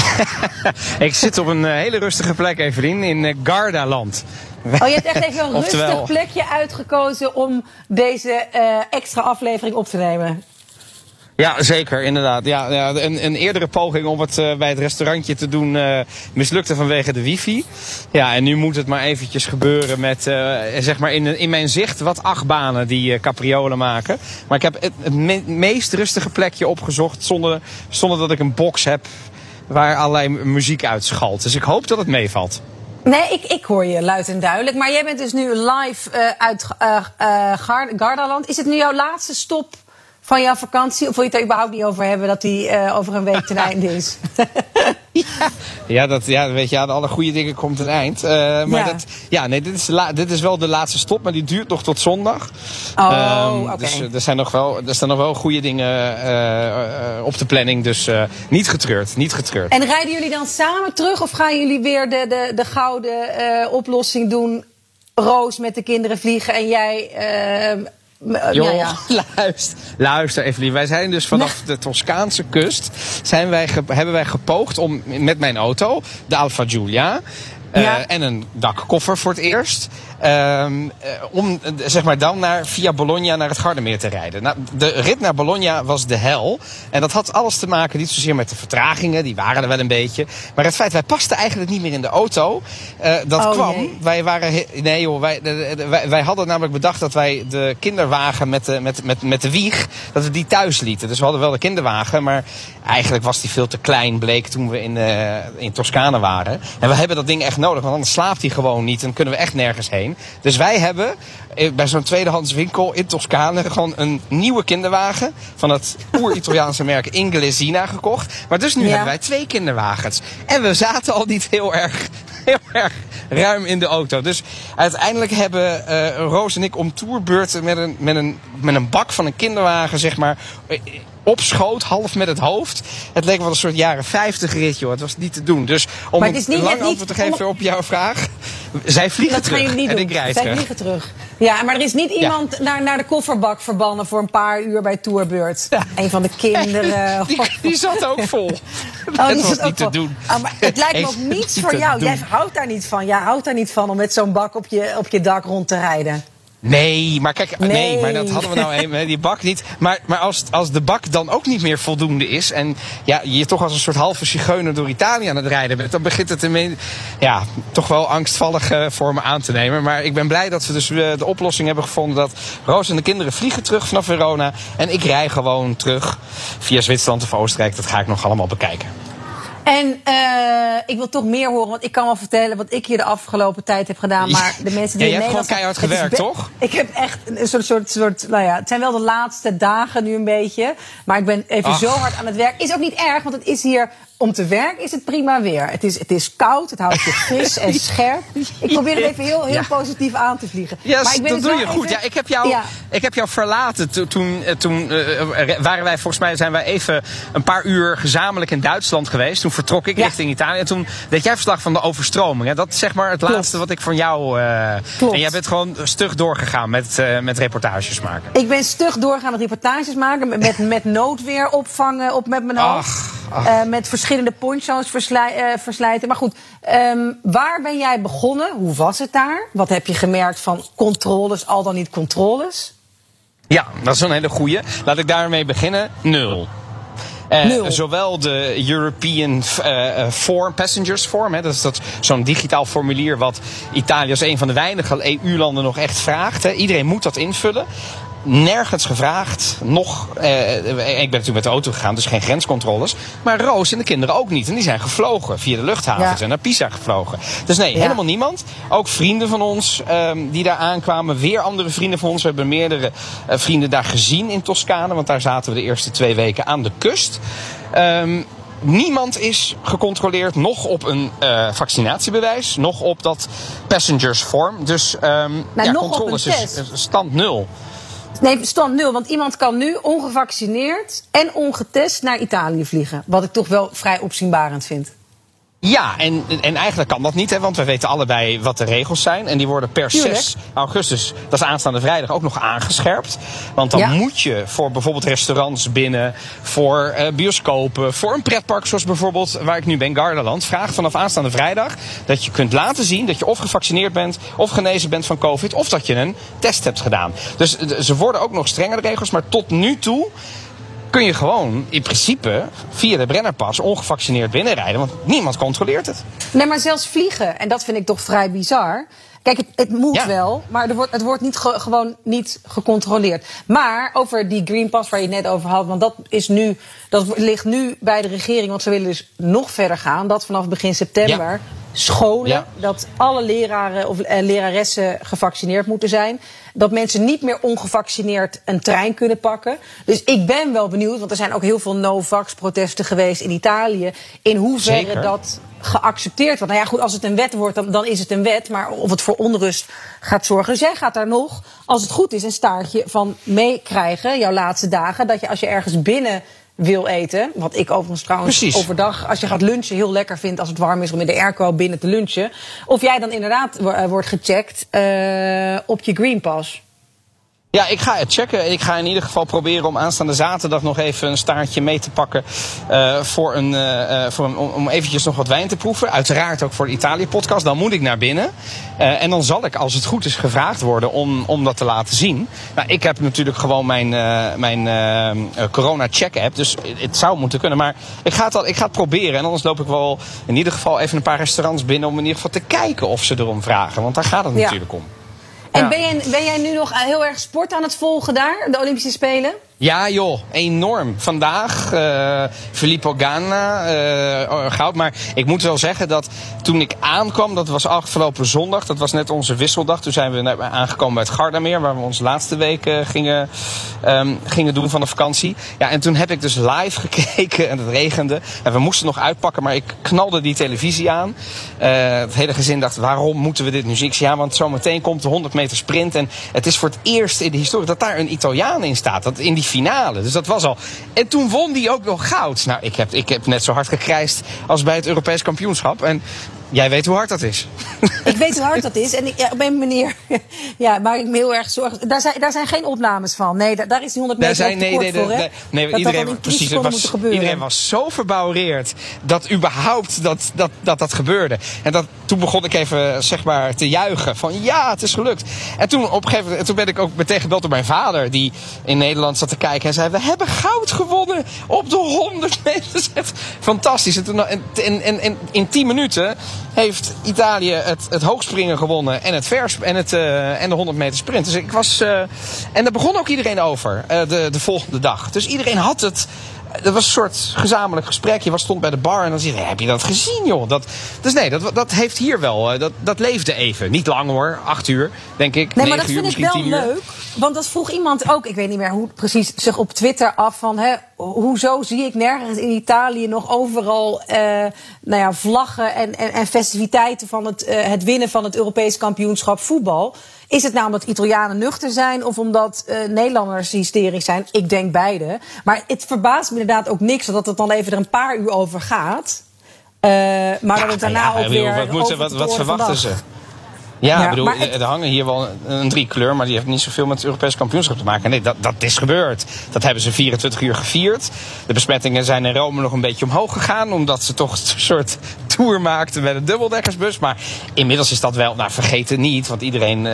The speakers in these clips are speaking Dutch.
ik zit op een eh, hele rustige plek, Evelien, in uh, Gardaland. Oh, je hebt echt even een Oftewel- rustig plekje uitgekozen om deze eh, extra aflevering op te nemen. Ja, zeker, inderdaad. Ja, ja, een, een eerdere poging om het eh, bij het restaurantje te doen eh, mislukte vanwege de wifi. Ja, en nu moet het maar eventjes gebeuren met, eh, zeg maar, in, in mijn zicht wat achtbanen die eh, capriolen maken. Maar ik heb het, het me- meest rustige plekje opgezocht zonder, zonder dat ik een box heb waar allerlei mu- muziek uitschalt. Dus ik hoop dat het meevalt. Nee, ik, ik hoor je luid en duidelijk. Maar jij bent dus nu live eh, uit Gar- Gardaland. Is het nu jouw laatste stop van jouw vakantie? Of wil je het er überhaupt niet over hebben dat die eh, over een week ten einde is? Ja, dat, ja, weet je, aan alle goede dingen komt een eind. Eh, maar Ja. Dat, ja, nee, dit is, la- dit is wel de laatste stop, maar die duurt nog tot zondag. Oh, Ehm, oké. Dus eh, er, zijn nog wel, er staan nog wel goede dingen op de planning. Dus niet getreurd, niet getreurd. En rijden jullie dan samen terug of gaan jullie weer de, de, de gouden oplossing doen? Roos met de kinderen vliegen en jij. Eh, Joh, ja, ja. luister, luister Evelien. Wij zijn dus vanaf de Toscaanse kust... Zijn wij hebben wij gepoogd om met mijn auto, de Alfa Giulia... eh, Ja. en een dakkoffer voor het eerst... ehm, eh, om eh, zeg maar dan naar, via Bologna naar het Gardermeer te rijden. Nou, de rit naar Bologna was de hel. En dat had alles te maken, niet zozeer met de vertragingen, die waren er wel een beetje. Maar het feit, wij pasten eigenlijk niet meer in de auto. dat Oh, kwam. Wij waren. Nee joh, wij, wij, wij hadden namelijk bedacht dat wij de kinderwagen met de, met, met, met de wieg, dat we die thuis lieten. Dus we hadden wel de kinderwagen, maar eigenlijk was die veel te klein, bleek toen we in, eh in Toscane waren. En we hebben dat ding echt nodig, want anders slaapt hij gewoon niet en kunnen we echt nergens heen. Dus wij hebben eh, bij zo'n tweedehands winkel in Toscane gewoon een nieuwe kinderwagen van het oer-Italiaanse merk Inglesina gekocht. Maar dus nu Ja. hebben wij twee kinderwagens. En we zaten al niet heel erg, heel erg ruim in de auto. Dus uiteindelijk hebben eh, Roos en ik om tourbeurten met een, met, een, met een bak van een kinderwagen, zeg maar, eh, op schoot, half met het hoofd. Het leek wel een soort jaren 50 rit, joh. Het was niet te doen. Dus om Maar het is niet- een lang niet- antwoord te geven op jouw vraag. Zij vliegen Dat gaan terug niet en doen. ik rijd Zij terug. vliegen terug. Ja, maar er is niet iemand naar, naar de kofferbak verbannen voor een paar uur bij Tourbeurt. Een van de kinderen. Die, die zat ook vol. Oh, het die was niet te doen. Ah, maar het lijkt me ook niets niet voor jou. Jij houdt daar niet van. Jij houdt daar niet van om met zo'n bak op je, op je dak rond te rijden. Nee, maar kijk, nee. Nee. maar dat hadden we nou even, die bak niet. Maar, maar als, als de bak dan ook niet meer voldoende is en ja, je toch als een soort halve zigeuner door Italië aan het rijden bent, dan begint het ineens, ja, toch wel angstvallige vormen aan te nemen. Maar ik ben blij dat we dus eh, de oplossing hebben gevonden dat Roos en de kinderen vliegen terug vanaf Verona en ik rij gewoon terug via Zwitserland of Oostenrijk. Dat ga ik nog allemaal bekijken. En eh, ik wil toch meer horen, want ik kan wel vertellen wat ik hier de afgelopen tijd heb gedaan. Maar de mensen die Ja, je hebt gewoon keihard gewerkt, toch? Ik heb echt een soort, soort, soort, nou ja, het zijn wel de laatste dagen nu een beetje. Maar ik ben even Ach. zo hard aan het werk. Is ook niet erg, want het is hier, om te werken is het prima weer. Het is, het is koud, het houdt je fris en scherp. Ik probeer het even heel, heel Ja. positief aan te vliegen. Maar ik ben dat dus doe je goed. even- Ja, ik, heb jou, Ja. ik heb jou verlaten. To- Toen, eh, toen eh, waren wij, volgens mij zijn wij even een paar uur gezamenlijk in Duitsland geweest. Toen vertrok ik Ja. richting Italië. En toen deed jij verslag van de overstroming. Hè? Dat is zeg maar het Klopt. laatste wat ik van jou... eh, Klopt. En jij bent gewoon stug doorgegaan met, eh, met reportages maken. Ik ben stug doorgaan met reportages maken. Met, met, met noodweer opvangen op met mijn hoofd. Ach, Eh, met verschillende poncho's verslij- eh, verslijten. Maar goed, ehm, waar ben jij begonnen? Hoe was het daar? Wat heb je gemerkt van controles, al dan niet controles? Ja, dat is een hele goeie. Laat ik daarmee beginnen. Nul. Eh. Zowel de European eh, Form, Passengers Form, hè, dat is dat, zo'n digitaal formulier wat Italië als een van de weinige EU-landen nog echt vraagt. Hè. Iedereen moet dat invullen. Nergens gevraagd. Nog, eh, ik ben natuurlijk met de auto gegaan, dus geen grenscontroles. Maar Roos en de kinderen ook niet. En die zijn gevlogen via de luchthavens Ja. en naar Pisa gevlogen. Dus nee, Ja. helemaal niemand. Ook vrienden van ons ehm, die daar aankwamen. Weer andere vrienden van ons. We hebben meerdere eh, vrienden daar gezien in Toscane. Want daar zaten we de eerste twee weken aan de kust. Ehm, niemand is gecontroleerd, nog op een uh, vaccinatiebewijs, nog op dat passengers form. Dus um, nou, ja, controles is stand nul. Nee, stand nul. Want iemand kan nu ongevaccineerd en ongetest naar Italië vliegen. Wat ik toch wel vrij opzienbarend vind. Ja, en, en eigenlijk kan dat niet, hè, want we weten allebei wat de regels zijn. En die worden per Tuurlijk. 6 augustus, dat is aanstaande vrijdag, ook nog aangescherpt. Want dan Ja. moet je voor bijvoorbeeld restaurants binnen, voor eh, bioscopen, voor een pretpark zoals bijvoorbeeld waar ik nu ben, Gardaland, vraag vanaf aanstaande vrijdag dat je kunt laten zien dat je of gevaccineerd bent, of genezen bent van COVID, of dat je een test hebt gedaan. Dus ze worden ook nog strenger de regels, maar tot nu toe kun je gewoon in principe via de Brennerpas ongevaccineerd binnenrijden. Want niemand controleert het. Nee, maar zelfs vliegen. En dat vind ik toch vrij bizar. Kijk, het, het moet Ja. wel, maar er wordt, het wordt niet ge- gewoon niet gecontroleerd. Maar over die Green Pass waar je het net over had, want dat, is nu, dat ligt nu bij de regering. Want ze willen dus nog verder gaan. Dat vanaf begin september Ja. Scholen, Ja. dat alle leraren of eh, leraressen gevaccineerd moeten zijn. Dat mensen niet meer ongevaccineerd een trein kunnen pakken. Dus ik ben wel benieuwd, want er zijn ook heel veel no-vax-protesten geweest in Italië. In hoeverre Zeker. dat geaccepteerd wordt. Nou ja, goed, als het een wet wordt, dan, dan is het een wet. Maar of het voor onrust gaat zorgen. Dus jij gaat daar nog, als het goed is, een staartje van meekrijgen, jouw laatste dagen. Dat je als je ergens binnen wil eten. Wat ik overigens trouwens Precies. overdag, als je gaat lunchen, heel lekker vind als het warm is om in de airco binnen te lunchen. Of jij dan inderdaad eh, wordt gecheckt eh, op je Green Pass. Ja, ik ga het checken. Ik ga in ieder geval proberen om aanstaande zaterdag nog even een staartje mee te pakken. eh, voor een, eh, eh, voor een, om, eventjes nog wat wijn te proeven. Uiteraard ook voor de Italië-podcast. Dan moet ik naar binnen. En dan zal ik, als het goed is, gevraagd worden om, om dat te laten zien. Nou, ik heb natuurlijk gewoon mijn, mijn corona-check-app. Dus het zou moeten kunnen. Maar ik ga, het al, ik ga het proberen. En anders loop ik wel in ieder geval even een paar restaurants binnen. Om in ieder geval te kijken of ze erom vragen. Want daar gaat het Ja. natuurlijk om. En ben, jij, ben jij nu nog heel erg sport aan het volgen daar, de Olympische Spelen? Ja joh, enorm. Vandaag uh, Filippo Ganna, uh, goud. Maar ik moet wel zeggen dat toen ik aankwam, dat was afgelopen zondag. Dat was net onze wisseldag. Toen zijn we aangekomen bij het Gardameer. Waar we onze laatste week uh, gingen, um, gingen doen van de vakantie. Ja, en toen heb ik dus live gekeken en het regende. En we moesten nog uitpakken, maar ik knalde die televisie aan. Het hele gezin dacht, waarom moeten we dit nu zien? Ja, want zometeen komt de 100 meter sprint. En het is voor het eerst in de historie dat daar een Italiaan in staat. Dat in die finale. Dus dat was al. En toen won die ook nog goud. Nou, ik heb, ik heb net zo hard gekrijsd als bij het Europees kampioenschap. En jij weet hoe hard dat is. Ik weet hoe hard dat is. En ik, ja, op een manier ja, maak ik me heel erg zorgen. Daar zijn, daar zijn geen opnames van. Nee, daar, daar is die 100 meter zijn, nee, voor, nee, nee, dat iedereen, dat precies, het was, iedereen was zo verbouwereerd dat überhaupt dat dat, dat dat gebeurde. En dat, toen begon ik even zeg maar te juichen van ja, het is gelukt. En toen op een gegeven moment, toen ben ik ook meteen gebeld door mijn vader die in Nederland zat te kijken en zei we hebben goud gewonnen op de 100 meter. Fantastisch. En, toen, en, en, en in 10 minuten heeft Italië het, het hoogspringen gewonnen en, het vers, en, het, uh, en de 100 meter sprint. Dus ik was. Uh, en daar begon ook iedereen over uh, de, de volgende dag. Dus iedereen had het. Dat was een soort gezamenlijk gesprek. Je was, stond bij de bar en dan zei je: Heb je dat gezien, joh? Dat, dus nee, dat, dat heeft hier wel. Dat, dat leefde even. Niet lang hoor, acht uur, denk ik. Nee, maar dat uur, vind ik wel leuk. Want dat vroeg iemand ook, ik weet niet meer hoe precies, zich op Twitter af van... Hè, hoezo zie ik nergens in Italië nog overal uh, nou ja, vlaggen en, en, en festiviteiten van het, uh, het winnen van het Europees kampioenschap voetbal? Is het nou omdat Italianen nuchter zijn of omdat uh, Nederlanders hysterisch zijn? Ik denk beide. Maar het verbaast me inderdaad ook niks dat het dan even er een paar uur over gaat. Uh, maar ja, dat het daarna ja, ook weer. Wat, moeten, wat, wat verwachten ze? Ja, ja bedoel, het... er hangen hier wel een, een drie kleur, maar die heeft niet zoveel met het Europees kampioenschap te maken. Nee, dat, dat is gebeurd. Dat hebben ze 24 uur gevierd. De besmettingen zijn in Rome nog een beetje omhoog gegaan, omdat ze toch een soort tour maakten met een dubbeldekkersbus. Maar inmiddels is dat wel, nou vergeet het niet, want iedereen uh,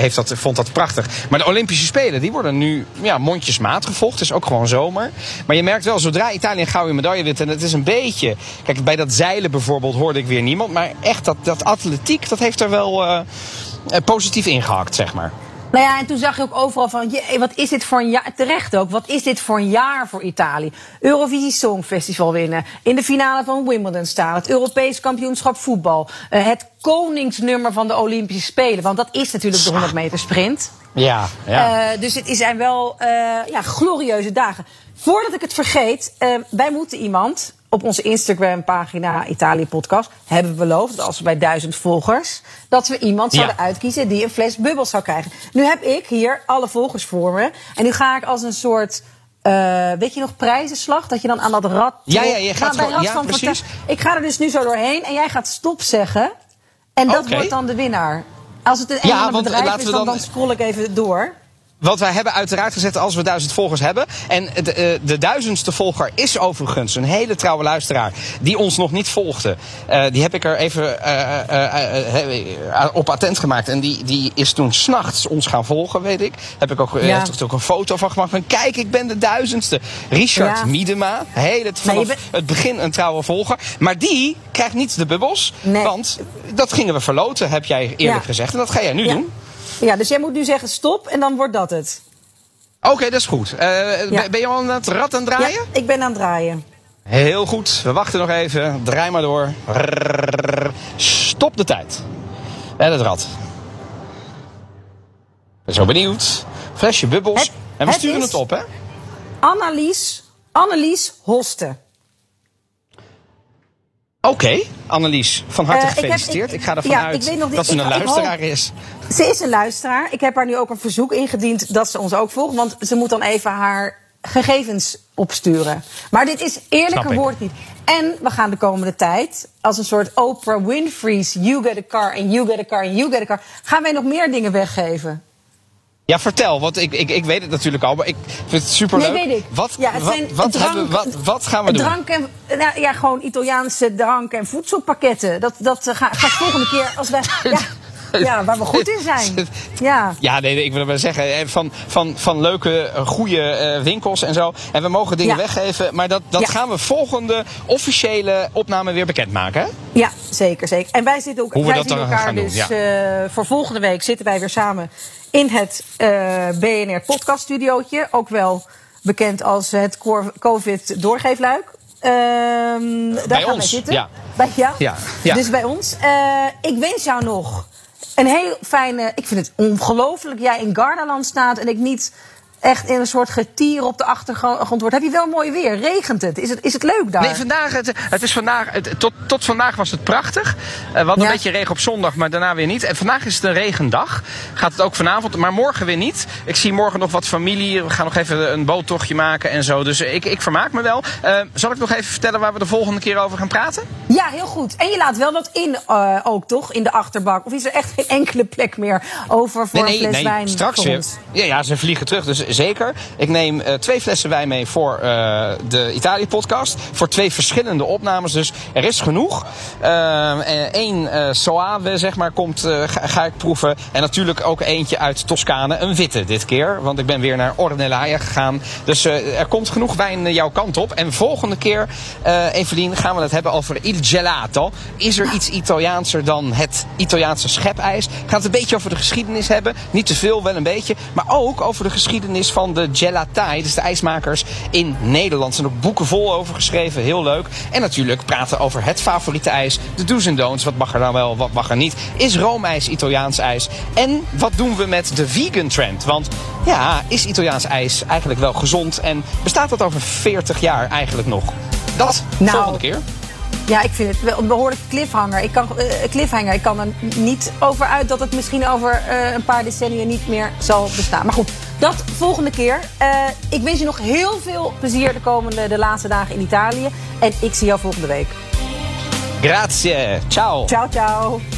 heeft dat, vond dat prachtig. Maar de Olympische Spelen, die worden nu ja, mondjesmaat gevolgd. Het is ook gewoon zomer. Maar je merkt wel, zodra Italië een gouden medaille wint, en het is een beetje... Kijk, bij dat zeilen bijvoorbeeld hoorde ik weer niemand. Maar echt, dat, dat atletiek, dat heeft er wel uh, positief ingehakt, zeg maar. Nou ja, en toen zag je ook overal van, je, wat is dit voor een jaar, terecht ook, wat is dit voor een jaar voor Italië? Eurovisie Songfestival winnen, in de finale van Wimbledon staan, het Europees kampioenschap voetbal, uh, het koningsnummer van de Olympische Spelen, want dat is natuurlijk de 100 meter sprint. Ja, ja. Uh, dus het zijn wel uh, ja, glorieuze dagen. Voordat ik het vergeet, wij moeten iemand op onze Instagram-pagina Italië Podcast hebben we beloofd als we bij duizend volgers, dat we iemand Ja. zouden uitkiezen die een fles bubbels zou krijgen. Nu heb ik hier alle volgers voor me. En nu ga ik als een soort. eh, weet je nog, prijzenslag? Dat je dan aan dat rad. Ja, ja, je gaat Nou, gewoon- ja, precies. Ik ga er dus nu zo doorheen en jij gaat stop zeggen. En dat wordt dan de winnaar. Als het een Ja, bedrijf is, dan- dan scroll ik even door. Want wij hebben uiteraard gezet als we duizend volgers hebben. En de, eh, de duizendste volger is overigens een hele trouwe luisteraar. Die ons nog niet volgde. Eh, die heb ik er even eh, op attent gemaakt. En die, die is toen s'nachts ons gaan volgen, weet ik. Heb ik ook, Ja. ook een foto van gemaakt. Van kijk, ik ben de duizendste. Richard Ja. Miedema. Hele, vanaf Nee, het begin een trouwe volger. Maar die krijgt niet de bubbels. Nee. Want dat gingen we verloten, heb jij eerlijk Ja. gezegd. En dat ga jij nu doen. Ja, dus jij moet nu zeggen stop en dan wordt dat het. Oké, dat is goed. Eh, Ja. Ben je al aan het rad aan het draaien? Ja, ik ben aan het draaien. Heel goed. We wachten nog even. Draai maar door. Stop de tijd. En het rad. Ik ben zo benieuwd. Flesje bubbels. Het- en we het sturen het op, hè? Annelies, Annelies Hoste. Oké. Annelies, van harte Eh, ik heb- gefeliciteerd. Ik, ik- ga ervan ja, uit nog dat ze ik- een luisteraar is. Ze is een luisteraar. Ik heb haar nu ook een verzoek ingediend dat ze ons ook volgt. Want ze moet dan even haar gegevens opsturen. Maar dit is eerlijker woord niet. En we gaan de komende tijd, als een soort Oprah Winfrey's You get a car and you get a car and you get a car... gaan wij nog meer dingen weggeven. Ja, vertel. Want ik, ik, ik weet het natuurlijk al, maar ik vind het superleuk. Nee, weet ik. Wat, Ja, het wat, zijn wat, drank- hebben, wat, wat gaan we doen? Drank en, nou, ja, gewoon Italiaanse drank- en voedselpakketten. Dat, dat eh, ga- gaat volgende keer als wij... Ja, ja, waar we goed in zijn. Ja. Ja, nee, nee, ik wil maar zeggen, eh, van, van, van leuke, eh, goede eh, winkels en zo. En we mogen dingen Ja. weggeven, maar dat, dat Ja. gaan we volgende officiële opname weer bekendmaken. Hè? Ja, zeker, zeker. En wij zitten ook Hoe we dat zien elkaar gaan doen, dus ja. voor volgende week zitten wij weer samen in het BNR podcast studiootje, ook wel bekend als het COVID doorgeefluik. Ehm, daar Bij gaan ons, wij zitten. ja. Bij, ja. Ja, ja. Dus bij ons. Ik wens jou nog een heel fijne. Ik vind het ongelooflijk jij in Gardaland staat en ik niet echt in een soort getier op de achtergrond word. Heb je wel mooi weer? Regent het? Is het, is het leuk daar? Nee, vandaag, het, het is vandaag, het, tot, tot vandaag was het prachtig. Eh, we hadden Ja. een beetje regen op zondag, maar daarna weer niet. En vandaag is het een regendag. Gaat het ook vanavond, maar morgen weer niet. Ik zie morgen nog wat familie. We gaan nog even een boottochtje maken en zo. Dus ik, ik vermaak me wel. Eh, zal ik nog even vertellen waar we de volgende keer over gaan praten? Ja, heel goed. En je laat wel wat in eh, ook, toch? In de achterbak. Of is er echt geen enkele plek meer over voor een fles wijn? straks voor weer. Ja, ja, ze vliegen terug, dus zeker. Ik neem eh, twee flessen wijn mee voor eh, de Italië-podcast. Voor twee verschillende opnames, dus er is genoeg. Eén eh Soave, zeg maar, komt, ga, ga ik proeven. En natuurlijk ook eentje uit Toscane, een witte dit keer. Want ik ben weer naar Ornellaia gegaan. Dus er komt genoeg wijn jouw kant op. En volgende keer, Evelien, gaan we het hebben over il gelato. Is er iets Italiaanser dan het Italiaanse schepijs? Gaat het een beetje over de geschiedenis hebben. Niet te veel, wel een beetje. Maar ook over de geschiedenis van de gelatai, dus de ijsmakers in Nederland. Er zijn ook boeken vol over geschreven, heel leuk. En natuurlijk praten over het favoriete ijs, de do's en don'ts. Wat mag er dan wel, wat mag er niet? Is roomijs Italiaans ijs? En wat doen we met de vegan trend? Want ja, is Italiaans ijs eigenlijk wel gezond? En bestaat dat over 40 jaar eigenlijk nog? Dat Nou, volgende keer. Ja, ik vind het wel een behoorlijk cliffhanger. Ik kan, eh, cliffhanger. Ik kan er niet over uit dat het misschien over eh, een paar decennia niet meer zal bestaan. Maar goed, dat volgende keer. Eh, ik wens je nog heel veel plezier de komende, de laatste dagen in Italië. En ik zie jou volgende week. Grazie. Ciao. Ciao, ciao.